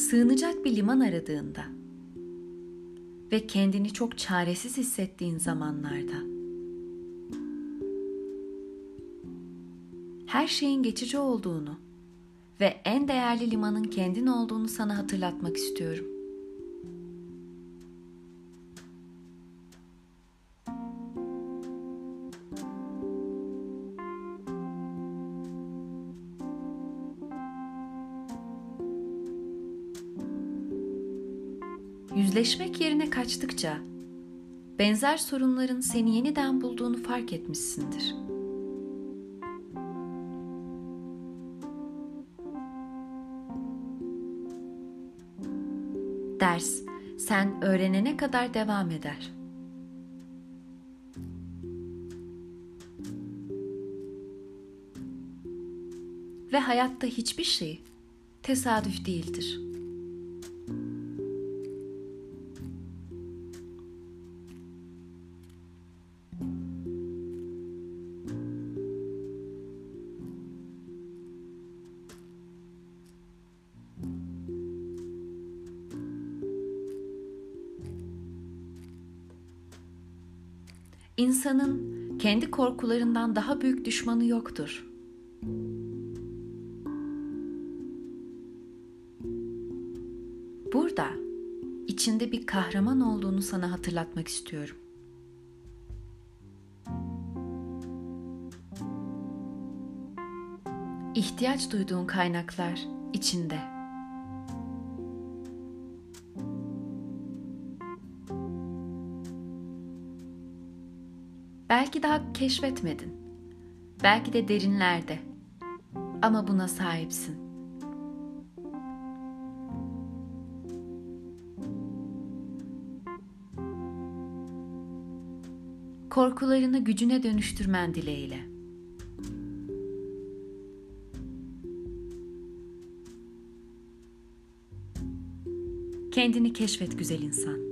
Sığınacak bir liman aradığında ve kendini çok çaresiz hissettiğin zamanlarda her şeyin geçici olduğunu ve en değerli limanın kendin olduğunu sana hatırlatmak istiyorum. Yüzleşmek yerine kaçtıkça benzer sorunların seni yeniden bulduğunu fark etmişsindir. Ders sen öğrenene kadar devam eder. Ve hayatta hiçbir şey tesadüf değildir. İnsanın kendi korkularından daha büyük düşmanı yoktur. Burada içinde bir kahraman olduğunu sana hatırlatmak istiyorum. İhtiyaç duyduğun kaynaklar içinde. Belki daha keşfetmedin. Belki de derinlerde. Ama buna sahipsin. Korkularını gücüne dönüştürmen dileğiyle. Kendini keşfet güzel insan.